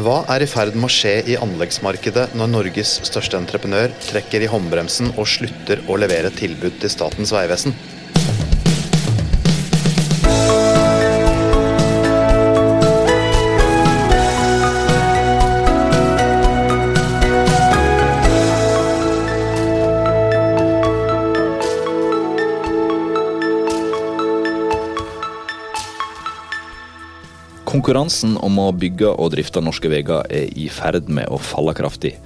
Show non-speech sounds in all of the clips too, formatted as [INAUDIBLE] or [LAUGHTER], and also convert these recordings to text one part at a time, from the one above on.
Hva er i ferd med å skje i anleggsmarkedet når Norges største entreprenør trekker i håndbremsen og slutter å levere tilbud til Statens vegvesen? Konkurransen om å bygge og drifte norske veier er i ferd med å falle kraftig.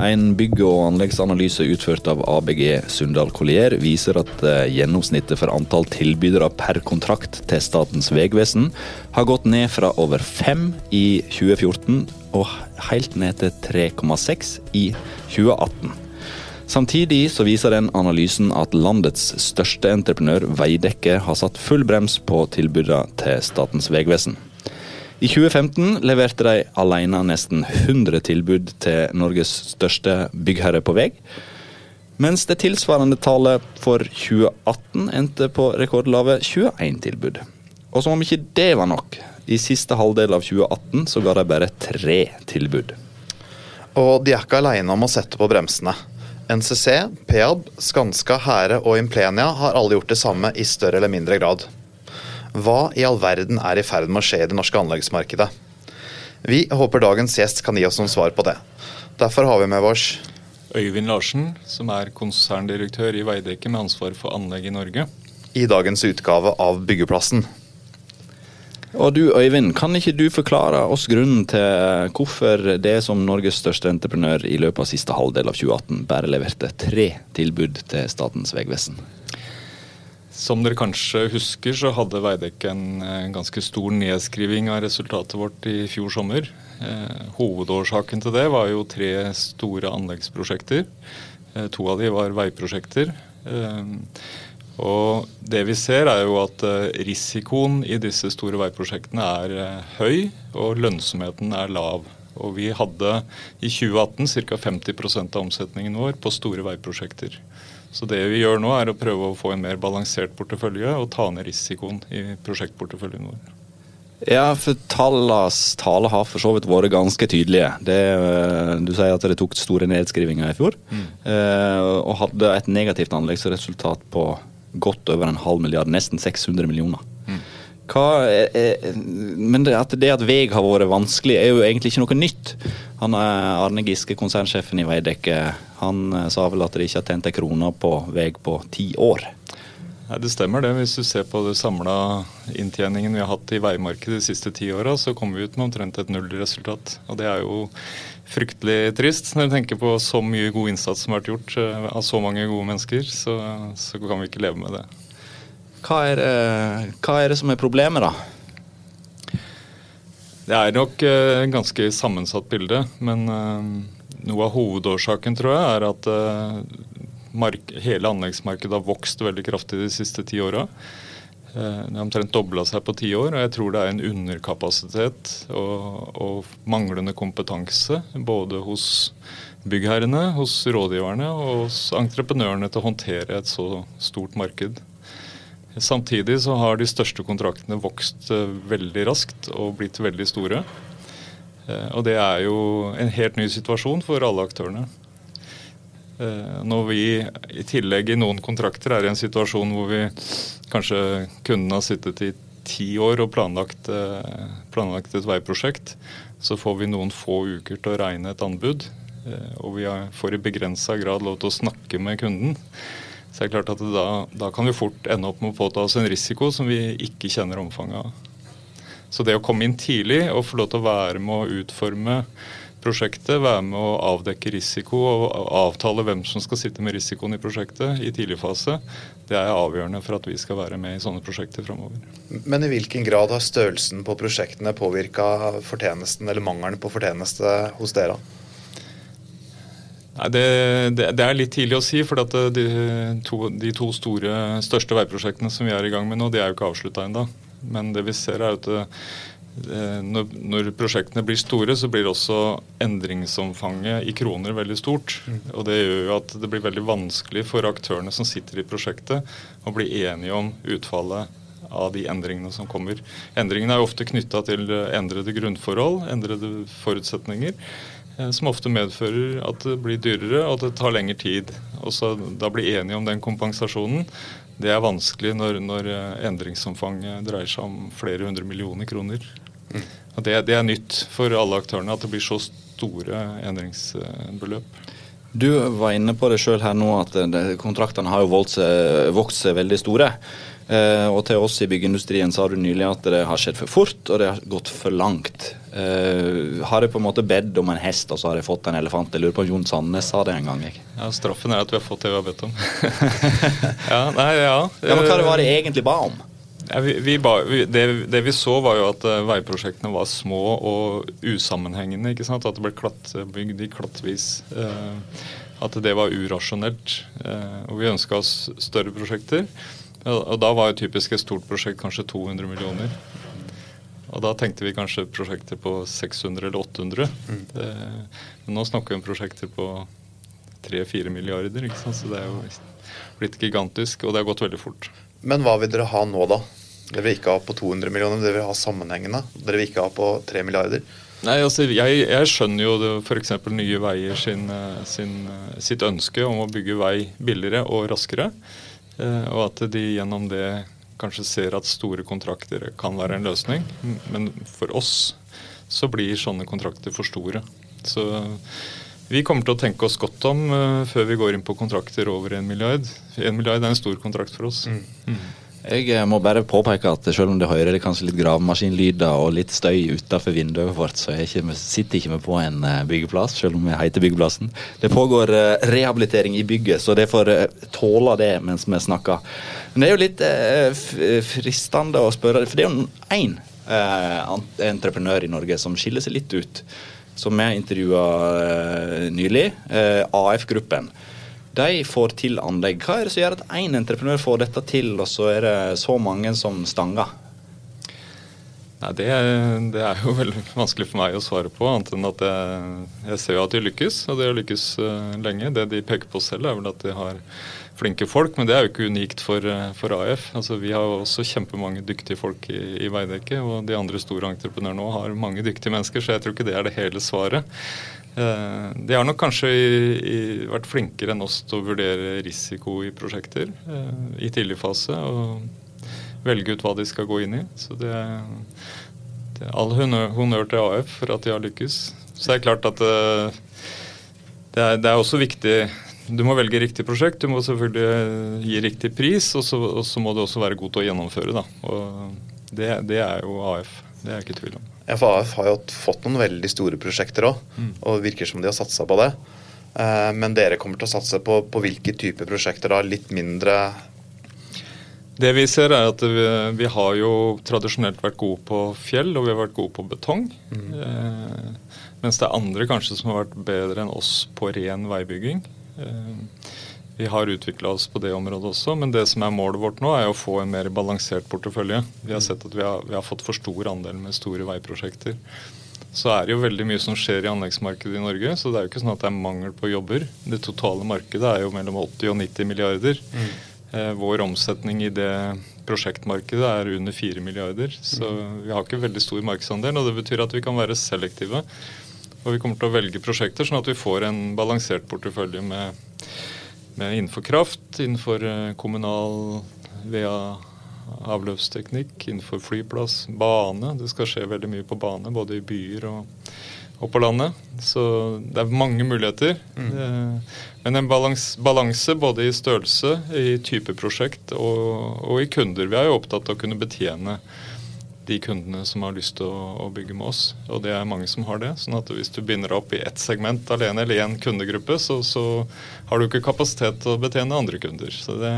En bygg- og anleggsanalyse utført av ABG Sundal Collier viser at eh, gjennomsnittet for antall tilbydere per kontrakt til Statens vegvesen har gått ned fra over fem i 2014 og helt ned til 3,6 i 2018. Samtidig så viser den analysen at landets største entreprenør, Veidekke, har satt full brems på tilbudene til Statens vegvesen. I 2015 leverte de alene nesten 100 tilbud til Norges største byggherre på vei. Mens det tilsvarende tallet for 2018 endte på rekordlave 21 tilbud. Og som om ikke det var nok, i siste halvdel av 2018 så ga de bare tre tilbud. Og de er ikke alene om å sette på bremsene. NCC, Peab, Skanska, Hære og Implenia har alle gjort det samme i større eller mindre grad. Hva i all verden er i ferd med å skje i det norske anleggsmarkedet? Vi håper dagens gjest kan gi oss noen svar på det. Derfor har vi med oss Øyvind Larsen, som er konserndirektør i Veidekke med ansvar for anlegg i Norge. I dagens utgave av Byggeplassen. Og du Øyvind, kan ikke du forklare oss grunnen til hvorfor det som Norges største entreprenør i løpet av siste halvdel av 2018 bare leverte tre tilbud til Statens vegvesen? Som dere kanskje husker, så hadde Veidekke en en ganske stor nedskriving av resultatet vårt i fjor sommer. Eh, hovedårsaken til det var jo tre store anleggsprosjekter. Eh, to av de var veiprosjekter. Og det vi ser er jo at risikoen i disse store veiprosjektene er høy, og lønnsomheten er lav. Og vi hadde i 2018 ca. 50% av omsetningen vår på store veiprosjekter. Så det vi gjør nå er å prøve å få en mer balansert portefølje og ta ned risikoen i prosjektporteføljen vår. Ja, for tallenes tale har for så vidt vært ganske tydelige. Det, du sier at det tok store nedskrivinger i fjor, mm. og hadde et negativt anleggsresultat på godt over en halv milliard, nesten 600 millioner. Er, men det at, det at vei har vært vanskelig, er jo egentlig ikke noe nytt. Han er Arne Giske, konsernsjefen i Veidekke, han eh, sa vel at de ikke har tjent en krone på vei på ti år. Nei, Det stemmer det. Hvis du ser på det samla inntjeningen vi har hatt i veimarkedet de siste ti åra, så kommer vi ut med omtrent et nullresultat. Og det er jo fryktelig trist når du tenker på så mye god innsats som har vært gjort eh, av så mange gode mennesker. Så, så kan vi ikke leve med det. Hva er, eh, hva er det som er problemet, da? Det er nok et uh, ganske sammensatt bilde. Men uh, noe av hovedårsaken tror jeg er at mark, hele anleggsmarkedet har vokst veldig kraftig de siste ti åra. Det har omtrent dobla seg på ti år, og jeg tror det er en underkapasitet og, og manglende kompetanse både hos byggherrene, hos rådgiverne og hos entreprenørene til å håndtere et så stort marked. Samtidig så har de største kontraktene vokst eh, veldig raskt og blitt veldig store. Eh, og det er jo en helt ny situasjon for alle aktørene. Eh, når vi i tillegg i noen kontrakter er i en situasjon hvor vi kanskje kunne har sittet i ti år og planlagt, planlagt et veiprosjekt, så får vi noen få uker til å regne et anbud. Og vi får i begrensa grad lov til å snakke med kunden. Så det er klart at da, da, kan vi fort ende opp med å påta oss en risiko som vi ikke kjenner omfanget av. Så det å komme inn tidlig og få lov til å være med å utforme prosjektet, være med å avdekke risiko og avtale hvem som skal sitte med risikoen i prosjektet i tidlig fase, det er avgjørende for at vi skal være med i sånne prosjekter framover. Men i hvilken grad har størrelsen på prosjektene påvirka fortjenesten eller mangelen på fortjeneste hos dere? Nei, det, det, det, er litt tidlig å si. For eh, de to, de, to, store, største veiprosjektene som vi er i gang med nå, de er jo ikke avslutta ennå. Men det vi ser er at det, når, når, prosjektene blir store, så blir også endringsomfanget i kroner veldig stort. Mm. Og det gjør jo at det blir veldig vanskelig for aktørene som sitter i prosjektet, å bli enige om utfallet av de endringene som kommer. Endringene er jo ofte knytta til endrede grunnforhold, endrede forutsetninger. Som ofte medfører at det blir dyrere og at det tar lengre tid. Og så Da bli enige om den kompensasjonen, det er vanskelig når, når endringsomfanget dreier seg om flere hundre millioner kroner. Mm. Og det, det er nytt for alle aktørene at det blir så store endringsbeløp. Du var inne på det sjøl her nå at kontraktene har jo vokst seg veldig store. Eh, og til oss i byggeindustrien sa du nylig at det har skjedd for fort, og det har gått for langt. Eh, har jeg på en måte bedt om en hest, og så har jeg fått en elefant? Jeg lurer på om Jon Sandnes sa det en gang. Jeg. Ja, Straffen er at vi har fått det vi har bedt om. [LAUGHS] ja, nei, ja. ja, Men hva var det egentlig ba om? Ja, vi, vi ba, vi, det, det, vi så, var jo at uh, veiprosjektene var små og usammenhengende. ikke sant? At det ble klatt, bygd i klattvis. Uh, at det var urasjonelt. Uh, og vi ønska oss større prosjekter. Og, da var jo typisk et stort prosjekt kanskje 200 millioner. Og da tenkte vi kanskje prosjekter på 600 eller 800. Mm. Det, men nå snakker vi om prosjekter på 3-4 milliarder. ikke sant? Så det er jo blitt gigantisk, og det har gått veldig fort. Men hva vil dere ha nå, da? Dere vil ikke ha på 200 millioner, dere vil ha sammenhengende. Dere vil ikke ha på 3 milliarder. Nei, altså, jeg, jeg skjønner jo f.eks. Nye Veier sin, sin, sitt ønske om å bygge vei billigere og raskere. Eh, og at de gjennom det kanskje ser at store kontrakter kan være en løsning. Men for oss så blir sånne kontrakter for store. Så vi kommer til å tenke oss godt om uh, før vi går inn på kontrakter over 1 milliard. 1 milliard er en stor kontrakt for oss. Mm. Jeg eh, må bare påpeke at selv om det hører kanskje litt gravemaskinlyder og litt støy utenfor vinduet vårt, så ikke, sitter ikke vi på en eh, byggeplass, selv om vi heter byggeplassen. Det pågår rehabilitering i bygget, så det får tåle det mens vi snakker. Men det er jo litt fristende å spørre, for det er jo én entreprenør i Norge som skiller seg litt ut som jeg intervjua nylig, eh, AF-gruppen. De får til anlegg. Hva er det som gjør at én entreprenør får dette til, og så er det så mange som stanger? Nei, det, det, er jo [LAUGHS] veldig vanskelig for meg å svare på, annet enn at jeg, jeg ser jo at de lykkes. Og de har lykkes uh, lenge. Det de peker på selv, er vel at de har flinke folk, men det er jo ikke unikt for, eh, for AF. Altså, vi har jo også kjempemange dyktige folk i, i Veidekke, og de andre store entreprenørene òg har mange dyktige mennesker, så jeg tror ikke det er det hele svaret. Eh, de har nok kanskje vært flinkere enn oss til å vurdere risiko i prosjekter eh, i tidlig fase, og velge ut hva de skal gå inn i. Så det, det er all honnør til AF for at de har lykkes. Så det er klart at eh, det er, det er også viktig du må velge riktig prosjekt, du må selvfølgelig gi riktig pris, og så, og så må du også være god til å gjennomføre. Det, det, er jo AF. Det er jeg ikke i tvil om. Ja, for AF har jo fått noen veldig store prosjekter òg, mm. og det virker som de har satsa på det. Eh, men dere kommer til å satse på, på hvilke typer prosjekter da? Litt mindre det vi ser er at vi, vi, har jo tradisjonelt vært gode på fjell, og vi har vært gode på betong. Mm. Eh, mens det er andre kanskje som har vært bedre enn oss på ren veibygging. Eh, vi har utvikla oss på det området også, men det som er målet vårt nå, er å få en mer balansert portefølje. Vi har sett at vi har, vi har fått for stor andel med store veiprosjekter. Så er det jo veldig mye som skjer i anleggsmarkedet i Norge, så det er jo ikke sånn at det er mangel på jobber. Det totale markedet er jo mellom 80 og 90 milliarder. Mm. Vår omsetning i det prosjektmarkedet er under 4 milliarder, så vi har ikke veldig stor markedsandel. Og det betyr at vi kan være selektive. Og vi kommer til å velge prosjekter sånn at vi får en balansert portefølje med innenfor kraft, innenfor eh, kommunal VA avløpsteknikk, innenfor flyplass, bane. Det skal skje veldig mye på bane, både i byer og, og på landet. Så det er mange muligheter. Mm. Eh, men en balanse, balanse, både i størrelse, i type prosjekt og, og, i kunder. Vi er jo opptatt av å kunne betjene de kundene som har lyst til å, å, bygge med oss. Og det er mange som har det. sånn at hvis du binder deg opp i ett segment alene eller én kundegruppe, så, så, har du ikke kapasitet til å betjene andre kunder. Så det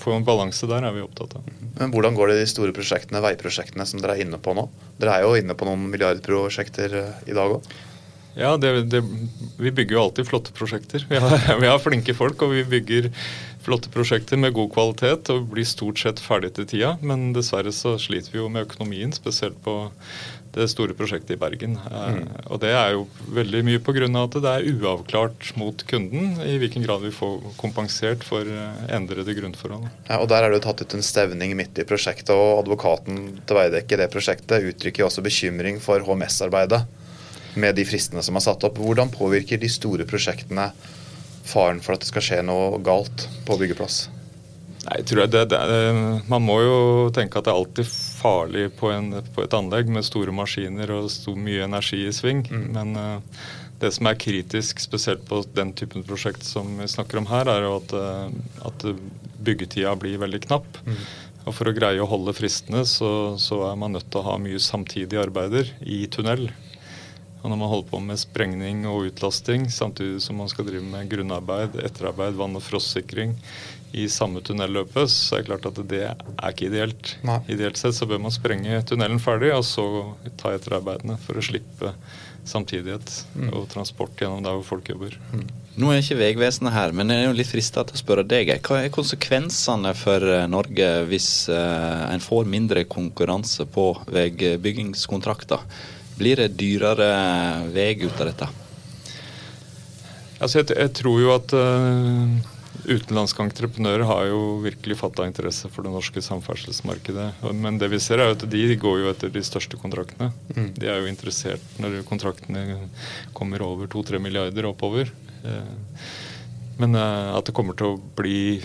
får en balanse der, er vi opptatt av. Men hvordan går det i de store prosjektene, veiprosjektene som dere er inne på nå? Dere er jo inne på noen milliardprosjekter eh, i dag òg? Ja, det, det, vi bygger jo alltid flotte prosjekter. Vi har, [LAUGHS] vi har, flinke folk, og vi bygger flotte prosjekter med god kvalitet og blir stort sett ferdig til tida. Men dessverre så sliter vi jo med økonomien, spesielt på det store prosjektet i Bergen. Mm. Og det er jo veldig mye pga. at det er uavklart mot kunden i hvilken grad vi får kompensert for eh, endrede grunnforhold. Ja, og Der er det jo tatt ut en stevning midt i prosjektet, og advokaten til Veidekke i det prosjektet uttrykker jo også bekymring for HMS-arbeidet med de fristene som er satt opp. Hvordan påvirker de store prosjektene faren for at det skal skje noe galt på byggeplass? Nei, tror jeg det, det, Man må jo tenke at det er alltid farlig på, en, på et anlegg med store maskiner og stor, mye energi i sving. Mm. Men uh, det som er kritisk, spesielt på den typen prosjekt som vi snakker om her, er jo at, uh, at byggetida blir veldig knapp. Mm. Og For å greie å holde fristene, så, så er man nødt til å ha mye samtidige arbeider i tunnel. Og når man holder på med sprengning og utlasting, samtidig som man skal drive med grunnarbeid, etterarbeid, vann- og frostsikring i samme tunnelløpet, så er det klart at det er ikke ideelt. Nei. Ideelt sett så bør man sprenge tunnelen ferdig, og så ta etterarbeidene for å slippe samtidighet mm. og transport gjennom der hvor folk jobber. Mm. Nå er ikke Vegvesenet her, men jeg er jo litt frista til å spørre deg. Hva er konsekvensene for eh, Norge hvis uh, en får mindre konkurranse på veibygingskontrakter? Blir det dyrere vei ut av dette? Altså jeg, jeg, tror jo at uh, utenlandske entreprenører har jo virkelig fatta interesse for det norske samferdselsmarkedet. Men det vi ser er at de går jo etter de største kontraktene. Mm. De er jo interessert når kontraktene kommer over 2-3 milliarder oppover. Uh, men uh, at det kommer til å bli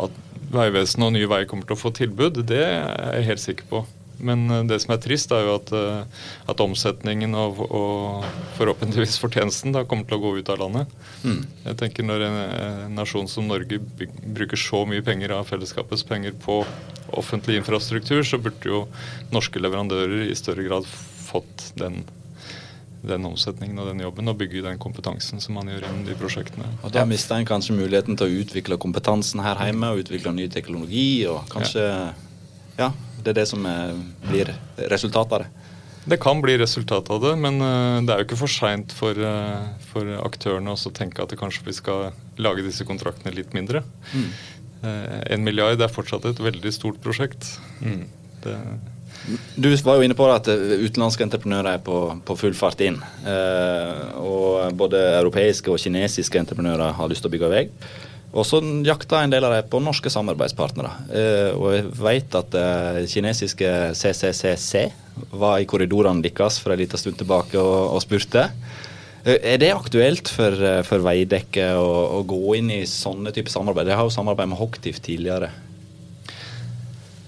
at Vegvesenet og Nye Veier kommer til å få tilbud, det er jeg helt sikker på. Men eh, det som er trist, er jo at, eh, at omsetningen og, og, forhåpentligvis fortjenesten da kommer til å gå ut av landet. Mm. Jeg tenker Når en, en, nasjon som Norge bruker så mye penger av fellesskapets penger på offentlig infrastruktur, så burde jo norske leverandører i større grad fått den, den omsetningen og den jobben og bygge den kompetansen som man gjør innen de prosjektene. Og Da mister en kanskje muligheten til å utvikle kompetansen her hjemme og utvikle ny teknologi og kanskje ja. ja det er det som eh, blir resultatet av det. Det kan bli resultatet av det, men eh, det er jo ikke for seint for, eh, for, aktørene å tenke at kanskje vi skal lage disse kontraktene litt mindre. Mm. En milliard er fortsatt et veldig stort prosjekt. Mm. Det du var jo inne på at utenlandske entreprenører er på, på full fart inn. Eh, og både europeiske og kinesiske entreprenører har lyst til å bygge vei. Og så jakta en del av dem på norske samarbeidspartnere. Eh, og jeg vet at det kinesiske CCCC var i korridorene deres for en liten stund tilbake og, og spurte. Eh, er det aktuelt for, eh, for Veidekke å, å, gå inn i sånne typer samarbeid? De har jo samarbeid med Hoktiv tidligere.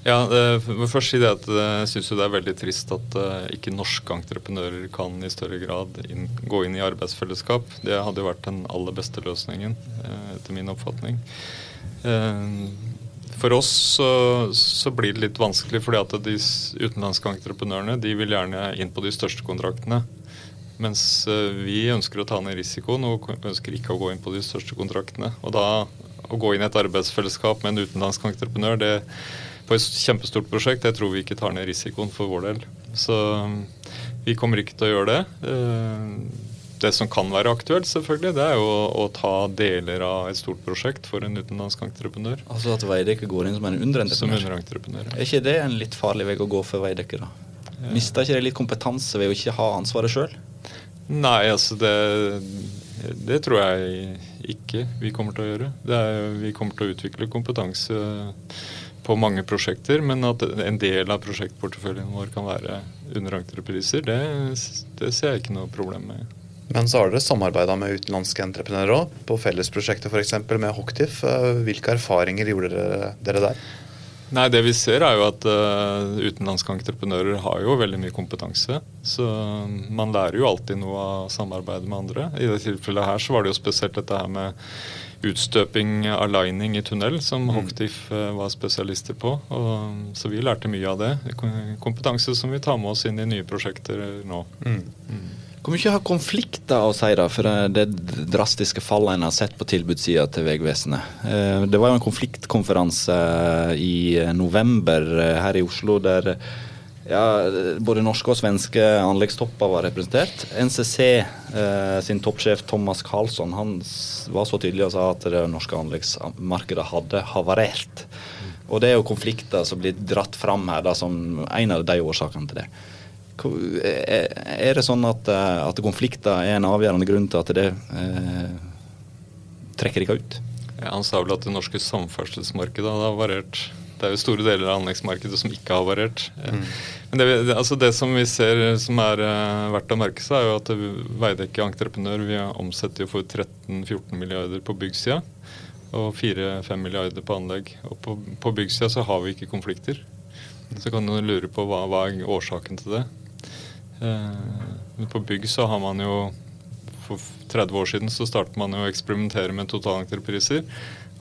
Ja, men først si det at jeg syns det er veldig trist at uh, ikke norske entreprenører kan i større grad inn, gå inn i arbeidsfellesskap. Det hadde jo vært den aller beste løsningen, etter min oppfatning. For oss så, så, blir det litt vanskelig, fordi at de utenlandske entreprenørene de vil gjerne inn på de største kontraktene. Mens vi ønsker å ta ned risikoen og ønsker ikke å gå inn på de største kontraktene. Og da å gå inn i et arbeidsfellesskap med en utenlandsk entreprenør, det på et kjempestort prosjekt. Jeg tror vi ikke tar ned risikoen for vår del. Så um, vi kommer ikke til å gjøre det. Eh, det som kan være aktuelt, selvfølgelig, det er jo å, ta deler av et stort prosjekt for en utenlandsk entreprenør. Altså at Veidekke går inn som en underentreprenør? Som underentreprenør. Er ikke det en litt farlig vei å gå for Veidekke, da? Ja. Mister ikke det litt kompetanse ved å ikke ha ansvaret sjøl? Nei, altså det, det tror jeg ikke vi kommer til å gjøre. Er, vi kommer til å utvikle kompetanse på mange prosjekter, men at en del av prosjektporteføljen vår kan være underentrepriser, det, det ser jeg ikke noe problem med. Men så har dere samarbeida med utenlandske entreprenører òg, på fellesprosjekter f.eks. med Hoktif. Hvilke erfaringer gjorde dere, dere der? Nei, Det vi ser er jo at uh, utenlandske entreprenører har jo veldig mye kompetanse. Så man lærer jo alltid noe av samarbeidet med andre. I det tilfellet her så var det jo spesielt dette her med utstøping, aligning i tunnel, som mm. Hocktiff eh, var spesialister på. Og, så vi lærte mye av det. Kompetanse som vi tar med oss inn i nye prosjekter nå. Mm. Mm. Hvor mye har konflikter å si da, for det drastiske fallet en har sett på tilbudssida til Vegvesenet? Eh, det var jo en konfliktkonferanse i november eh, her i Oslo der Ja, Både norske og svenske anleggstopper var representert. NCC eh, sin toppsjef Thomas Karlsson han var så tydelig og sa at det norske anleggsmarkedet hadde havarert. Og det er jo konflikter som blir dratt fram her da, som en av de årsakene til det. Er det sånn at, eh, at konflikter er en avgjørende grunn til at det eh, trekker ikke ut? Ja, han sa vel at det norske samferdselsmarkedet hadde havarert det er jo store deler av anleggsmarkedet som ikke har variert. Mm. Men det, altså det, som vi ser som er uh, verdt å merke seg, er jo at Veidekke Entreprenør vi omsetter jo for 13-14 milliarder på byggsida og 4-5 milliarder på anlegg. Og på, på byggsida så har vi ikke konflikter. Så kan du lure på hva, hva er årsaken til det. Uh, på bygg så har man jo For 30 år siden så startet man jo å eksperimentere med totalentrepriser.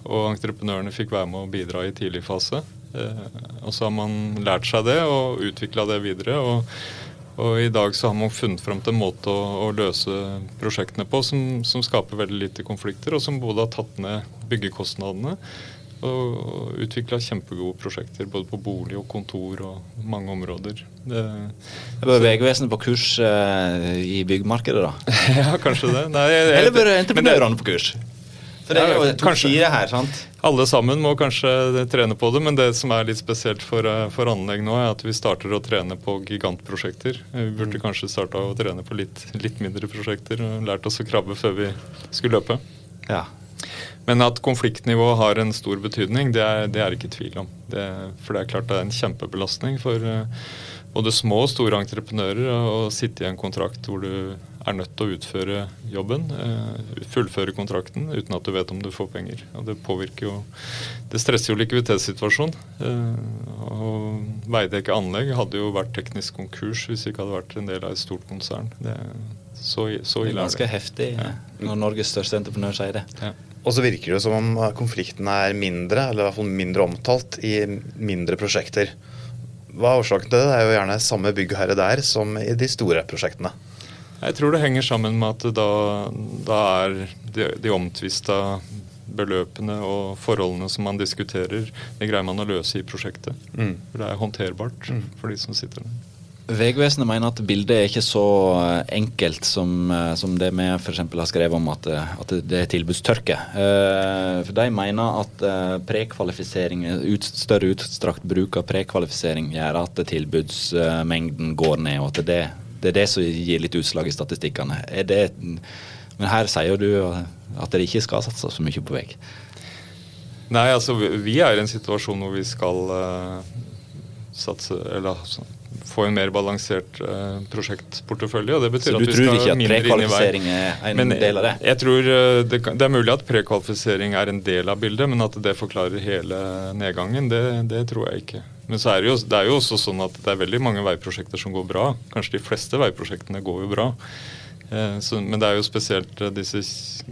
Og entreprenørene fikk være med å bidra i tidlig fase. Eh, og så har man lært seg det og utvikla det videre. Og, og, i dag så har man funnet fram til en måte å, å løse prosjektene på som, som, skaper veldig lite konflikter, og som både har tatt ned byggekostnadene og utvikla kjempegode prosjekter både på bolig og kontor og mange områder. Det, bør Vegvesenet på kurs eh, i byggmarkedet, da? [LAUGHS] ja, kanskje det. Nei, jeg, Eller bør entreprenørene på kurs? For det er jo to sider her, sant? Alle sammen må kanskje trene på det, men det som er litt spesielt for, eh, for anlegg nå, er at vi starter å trene på gigantprosjekter. Vi burde kanskje starta å trene på litt, litt, mindre prosjekter og lært oss å krabbe før vi skulle løpe. Ja. Men at konfliktnivået har en stor betydning, det er det er ikke tvil om. Det, for det er klart det er en kjempebelastning for uh, både små og store entreprenører å sitte i en kontrakt hvor du er nødt til å utføre jobben, eh, fullføre kontrakten, uten at du vet om du får penger. Og Det påvirker jo Det stresser jo likviditetssituasjonen. Eh, og Veidekke Anlegg hadde jo vært teknisk konkurs hvis det ikke hadde vært en del av et stort konsern. Det, så, så ille er det. Ganske heftig ja. når Norges største entreprenør sier det. Ja. Og så virker det jo som om konflikten er mindre, eller i hvert fall mindre omtalt, i mindre prosjekter. Hva er årsaken til det? Det er jo gjerne samme byggherre der som i de store prosjektene. Jeg tror det henger sammen med at da, da er de, de omtvista beløpene og forholdene som man diskuterer, det greier man å løse i prosjektet. Mm. For det er håndterbart mm. for de som sitter der. Vegvesenet mener at bildet er ikke så enkelt som, som det vi f.eks. har skrevet om at, at, det er tilbudstørke. Eh, for De mener at eh, prekvalifisering, ut, større utstrakt bruk av prekvalifisering gjør at tilbudsmengden går ned, og at det, det er det som gir litt utslag i statistikkene. Det, men her sier du at det ikke skal satse så mye på vei. Nei, altså vi er i en situasjon hvor vi skal uh, satse Eller altså, få en mer balansert uh, prosjektportefølje. og det betyr Så at vi tror ikke at prekvalifisering er en men, del av det? Jeg tror uh, det, det, er mulig at prekvalifisering er en del av bildet, men at det forklarer hele nedgangen, det, det tror jeg ikke. Men så er det, jo, det er jo også sånn at det er veldig mange veiprosjekter som går bra. Kanskje de fleste veiprosjektene går jo bra. Eh, så, men det er jo spesielt eh, disse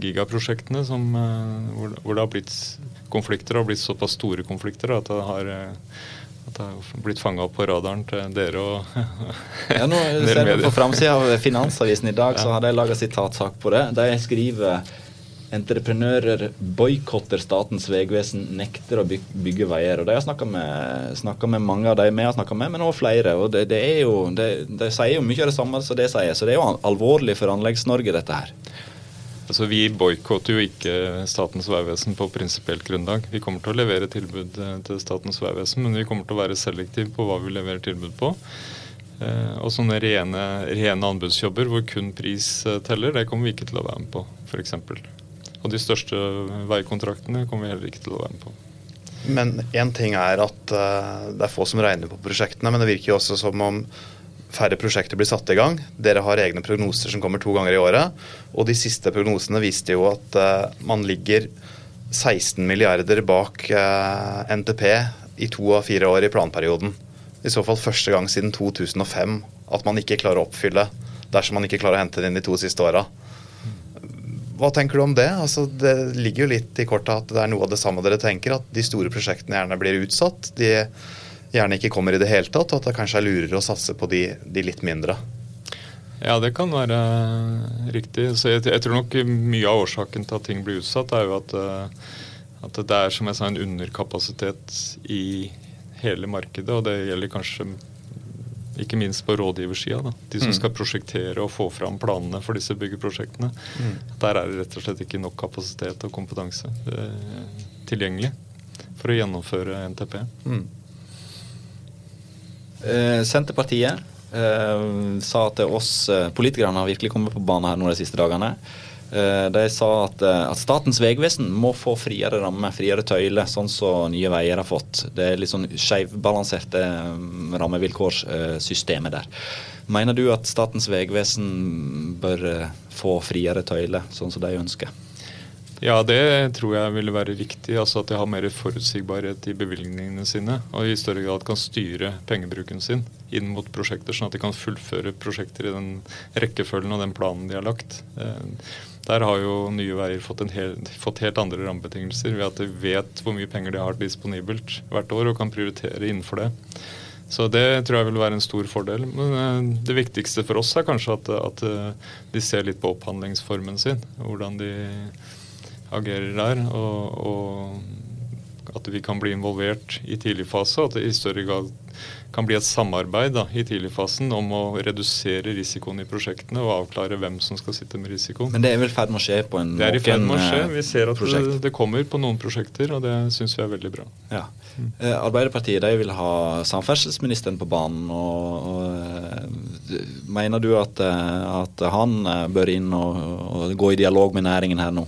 gigaprosjektene som, eh, hvor, hvor, det har blitt konflikter, har blitt såpass store konflikter at det har eh, at det har blitt fanga opp på radaren til dere og [LAUGHS] ja, nå ser vi På framsida av Finansavisen i dag ja. så har de laga sitatsak på det. De skriver Entreprenører boikotter Statens vegvesen, nekter å bygge veier. og De har snakka med, med, mange av de vi har snakka med, men også flere. og det, det er jo, det, De sier jo mye av det samme som det sier, så det er jo alvorlig for Anleggs-Norge, dette her. Altså, Vi boikotter jo ikke Statens vegvesen på prinsipielt grunnlag. Vi kommer til å levere tilbud eh, til Statens vegvesen, men vi kommer til å være selektive på hva vi leverer tilbud på. Eh, og sånne rene, rene anbudsjobber hvor kun pris eh, teller, det kommer vi ikke til å være med på, f.eks. Og de største veikontraktene kommer vi heller ikke til å være med på. Men én ting er at uh, det er få som regner på prosjektene, men det virker jo også som om færre prosjekter blir satt i gang. Dere har egne prognoser som kommer to ganger i året. Og de siste prognosene viste jo at uh, man ligger 16 milliarder bak uh, NTP i to av fire år i planperioden. I så fall første gang siden 2005 at man ikke klarer å oppfylle dersom man ikke klarer å hente det inn de to siste åra. Hva tenker du om det? Altså, det ligger jo litt i kortet at det er noe av det samme dere tenker, at de store prosjektene gjerne blir utsatt. De gjerne ikke kommer i det hele tatt, og at det kanskje er lurere å satse på de, de litt mindre. Ja, det kan være riktig. Så jeg, jeg, tror nok mye av årsaken til at ting blir utsatt, er jo at, eh, at det er som jeg sa, en underkapasitet i hele markedet. Og det gjelder kanskje ikke minst på rådgiversida. De som skal prosjektere og få fram planene for disse byggeprosjektene. Der er det rett og slett ikke nok kapasitet og kompetanse eh, tilgjengelig for å gjennomføre NTP. Eh, Senterpartiet eh, sa til oss eh, politikerne har virkelig kommet på banen her nå de siste dagene. Eh, de sa at, eh, at Statens vegvesen må få friere rammer, friere tøyler, sånn som Nye Veier har fått. Det er litt sånn skjevbalanserte eh, rammevilkårssystemet der. Mener du at Statens vegvesen bør eh, få friere tøyler, sånn som de ønsker? Ja, det tror jeg ville være riktig. altså At de har mer forutsigbarhet i bevilgningene sine. Og i større grad kan styre pengebruken sin inn mot prosjekter, sånn at de kan fullføre prosjekter i den rekkefølgen og den planen de har lagt. Eh, Der har jo Nye Veier fått, hel, fått helt andre rammebetingelser ved at de vet hvor mye penger de har disponibelt hvert år og kan prioritere innenfor det. Så det tror jeg vil være en stor fordel. Men eh, det viktigste for oss er kanskje at, at eh, de ser litt på opphandlingsformen sin. Hvordan de agerer der. Og, og at vi kan bli involvert i tidlig fase. At det i større grad kan bli et samarbeid da, i tidligfasen om å redusere risikoen i prosjektene og avklare hvem som skal sitte med risiko. Men det er vel i ferd med å skje på en Det er i ferd med å skje. eh, Vi ser at det, det kommer på noen prosjekter, og det syns vi er veldig bra. Ja. Eh, Arbeiderpartiet de vil ha samferdselsministeren på banen. og, og eh, Mener du at, at han bør inn og, og gå i dialog med næringen her nå?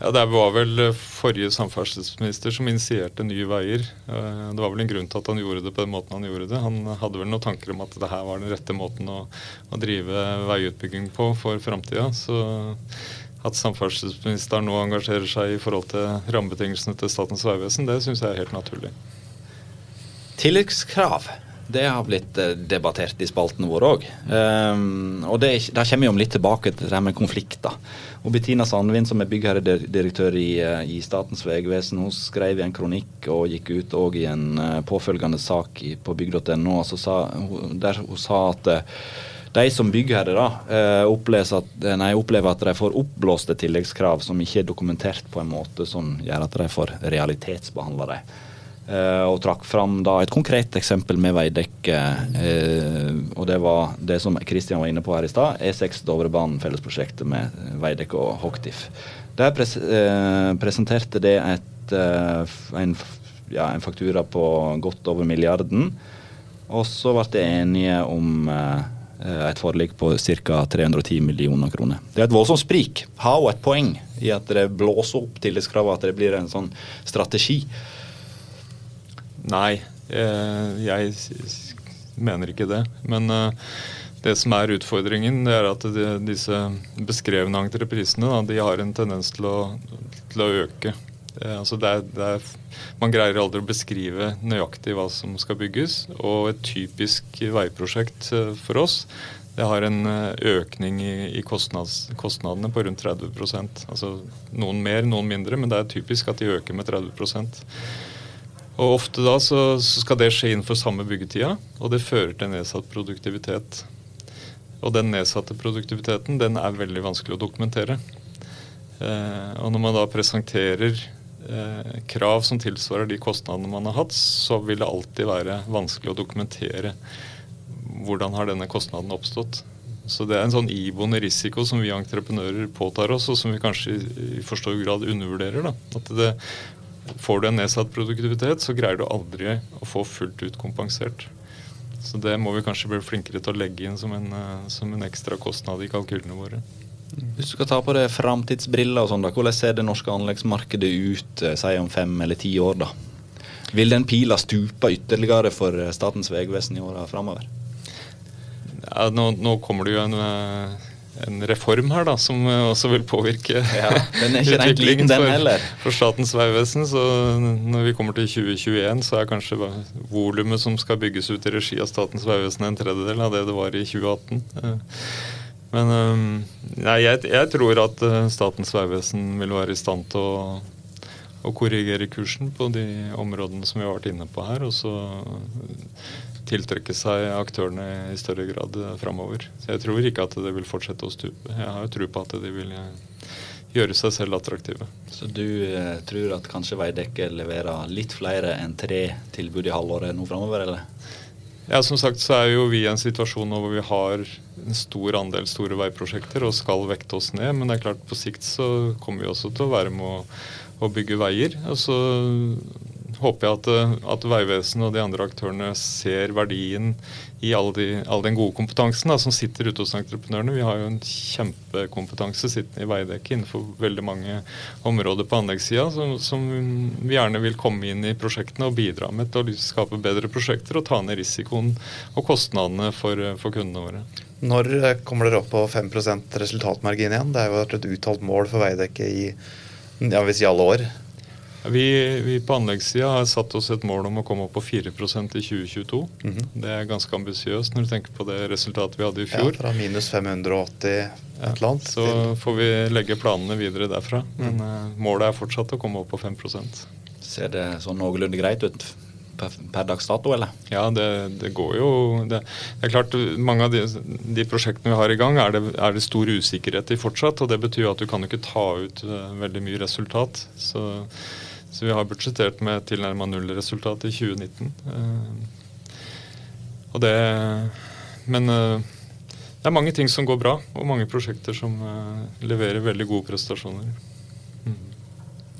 Ja, Det var vel eh, forrige samferdselsminister som initierte Nye Veier. Eh, Det var vel en grunn til at han gjorde det på den måten han gjorde det. Han hadde vel noen tanker om at det her var den rette måten å, å drive veiutbygging på for framtida. Så at samferdselsministeren nå engasjerer seg i forhold til rammebetingelsene til Statens vegvesen, det syns jeg er helt naturlig. Tilleggskrav. Det har blitt eh, debattert i spalten vår òg. og det, er der kommer vi om litt tilbake til det her med konflikter. Og Bettina Sandvin, som er byggherredirektør i, eh, i Statens vegvesen, hun skrev i en kronikk og gikk ut òg i en eh, påfølgende sak på bygg.no, der hun sa at de som byggherre da, opplever at, nei, opplever at de får oppblåste tilleggskrav som ikke er dokumentert på en måte som gjør at de får realitetsbehandla dem. Eh, og trakk fram da et konkret eksempel med veidekke. Eh, og det var det som Kristian var inne på her i stad, E6 Dovrebanen fellesprosjektet med veidekke og Hoktif. Der pres eh, presenterte det et, en, ja, en faktura på godt over milliarden. Og så ble det enige om et forlik på ca. 310 millioner kroner. Det er et voldsomt sprik. Har hun et poeng i at det blåser opp tillitskravet, at det blir en sånn strategi? Nei, eh, jeg mener ikke det. Men eh, det som er utfordringen, det er at disse beskrevne entreprisene de har en tendens til å, til å øke. Eh, altså det er, det er, man greier aldri å beskrive nøyaktig hva som skal bygges. Og et typisk veiprosjekt for oss det har en økning i, i kostnads, kostnadene på rundt 30% Altså Noen mer, noen mindre, men det er typisk at de øker med 30 og ofte da så, så skal det skje innenfor samme byggetida, og det fører til nedsatt produktivitet. Og den nedsatte produktiviteten den er veldig vanskelig å dokumentere. Eh, og når man da presenterer eh, krav som tilsvarer de kostnadene man har hatt, så vil det alltid være vanskelig å dokumentere hvordan har denne kostnaden oppstått. Så det er en sånn iboende risiko som vi entreprenører påtar oss, og som vi kanskje i, for stor grad undervurderer. Da. At det, Får du en nedsatt produktivitet, så greier du aldri å få fullt ut kompensert. Så det må vi kanskje bli flinkere til å legge inn som en, eh, som en ekstra kostnad i kalkylene våre. Hvis du skal ta på deg framtidsbriller og sånn, da, hvordan ser det norske anleggsmarkedet ut eh, si om fem eller ti år? da? Vil den pila stupe ytterligere for eh, Statens vegvesen i åra framover? Ja, nå, nå kommer det jo en, en reform her da, som eh, også vil påvirke Ja, den er ikke rent liten, den for, heller. for Statens vegvesen. Så når vi kommer til 2021, så er kanskje volumet som skal bygges ut i regi av Statens vegvesen en tredjedel av det det var i 2018. Eh, Men eh, nei, jeg, jeg tror at Statens vegvesen vil være i stand til å å korrigere kursen på de områdene som vi har vært inne på her, og så tiltrekke seg aktørene i større grad framover. Så jeg tror ikke at det vil fortsette å stupe. Jeg har jo tro på at de vil eh, gjøre seg selv attraktive. Så du eh, tror at kanskje Veidekke leverer litt flere enn tre tilbud i halvåret nå framover, eller? Ja, Som sagt så er jo vi i en situasjon nå hvor vi har en stor andel store veiprosjekter og skal vekte oss ned. Men det er klart på sikt så kommer vi også til å være med å, å bygge veier. Og så håper jeg at, at Vegvesenet og de andre aktørene ser verdien i all, de, all den gode kompetansen da, som sitter ute hos entreprenørene. Vi har jo en kjempekompetanse sittende i Veidekke innenfor veldig mange områder på anleggssida som, som, vi gjerne vil komme inn i prosjektene og bidra med til å skape bedre prosjekter og ta ned risikoen og kostnadene for, for kundene våre. Når kommer dere opp på 5% resultatmargin igjen? Det er jo et uttalt mål for Veidekke i ja, si alle år. Vi, vi på anleggssida har satt oss et mål om å komme opp på 4% i 2022. Mm -hmm. Det er ganske ambisiøst når du tenker på det resultatet vi hadde i fjor. Ja, Fra minus 580 et eller annet. så får vi legge planene videre derfra. Men mm. uh, målet er fortsatt å komme opp på 5% Ser det sånn noenlunde greit ut? Per, per dags dato, eller? Ja, det, det går jo det, det, er klart, Mange av de, de, prosjektene vi har i gang, er det, er det stor usikkerhet i fortsatt. og Det betyr at du kan ikke ta ut uh, veldig mye resultat. Så så vi har budsjettert med tilnærma nullresultat i 2019. Eh, og det Men eh, det er mange ting som går bra, og mange prosjekter som eh, leverer veldig gode prestasjoner. Mm.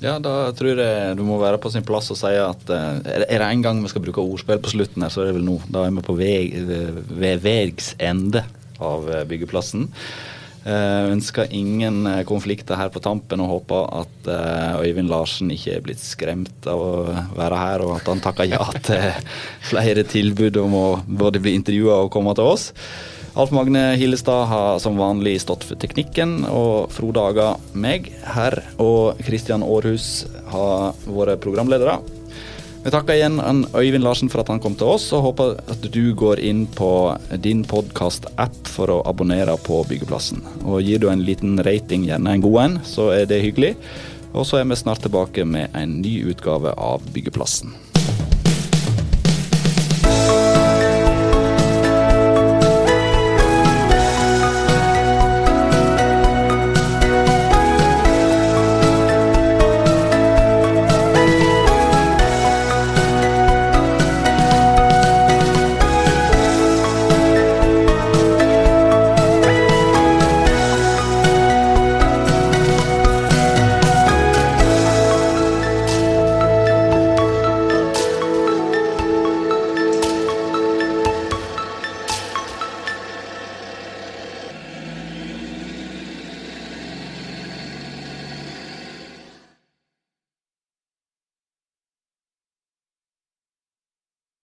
Ja, da tror jeg du må være på sin plass og si at er det en gang vi skal bruke ordspill på slutten her, så er det vel nå. Da er vi på veg, ved vegs ende av byggeplassen. Uh, ønsker ingen eh, konflikter her på tampen og håper at uh, Øyvind Larsen ikke er blitt skremt av å være her, og at han takker ja [LAUGHS] til flere tilbud om å både bli intervjua og komme til oss. Alf Magne Hillestad har som vanlig stått for teknikken, og Frode Aga meg her. Og Kristian Aarhus har vært programledere. Vi takker igjen Øyvind Larsen for at han kom til oss, og håper at du går inn på din podkast-app for å abonnere på Byggeplassen. Og Gir du en liten rating, gjerne en god en, så er det hyggelig. Og så er vi snart tilbake med en ny utgave av Byggeplassen.